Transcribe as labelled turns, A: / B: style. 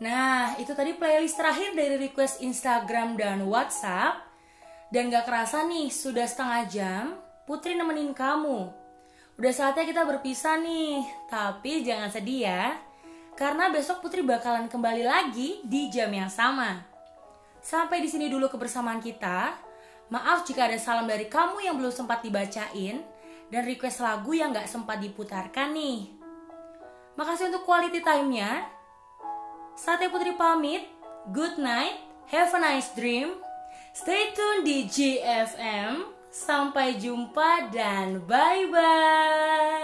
A: Nah, itu tadi playlist terakhir dari request Instagram dan WhatsApp. Dan gak kerasa nih, sudah setengah jam, Putri nemenin kamu. Udah saatnya kita berpisah nih, tapi jangan sedih ya. Karena besok Putri bakalan kembali lagi di jam yang sama. Sampai di sini dulu kebersamaan kita. Maaf jika ada salam dari kamu yang belum sempat dibacain dan request lagu yang gak sempat diputarkan nih. Makasih untuk quality time-nya. Saatnya Putri pamit. Good night. Have a nice dream. Stay tune di GFM. Sampai jumpa dan bye-bye.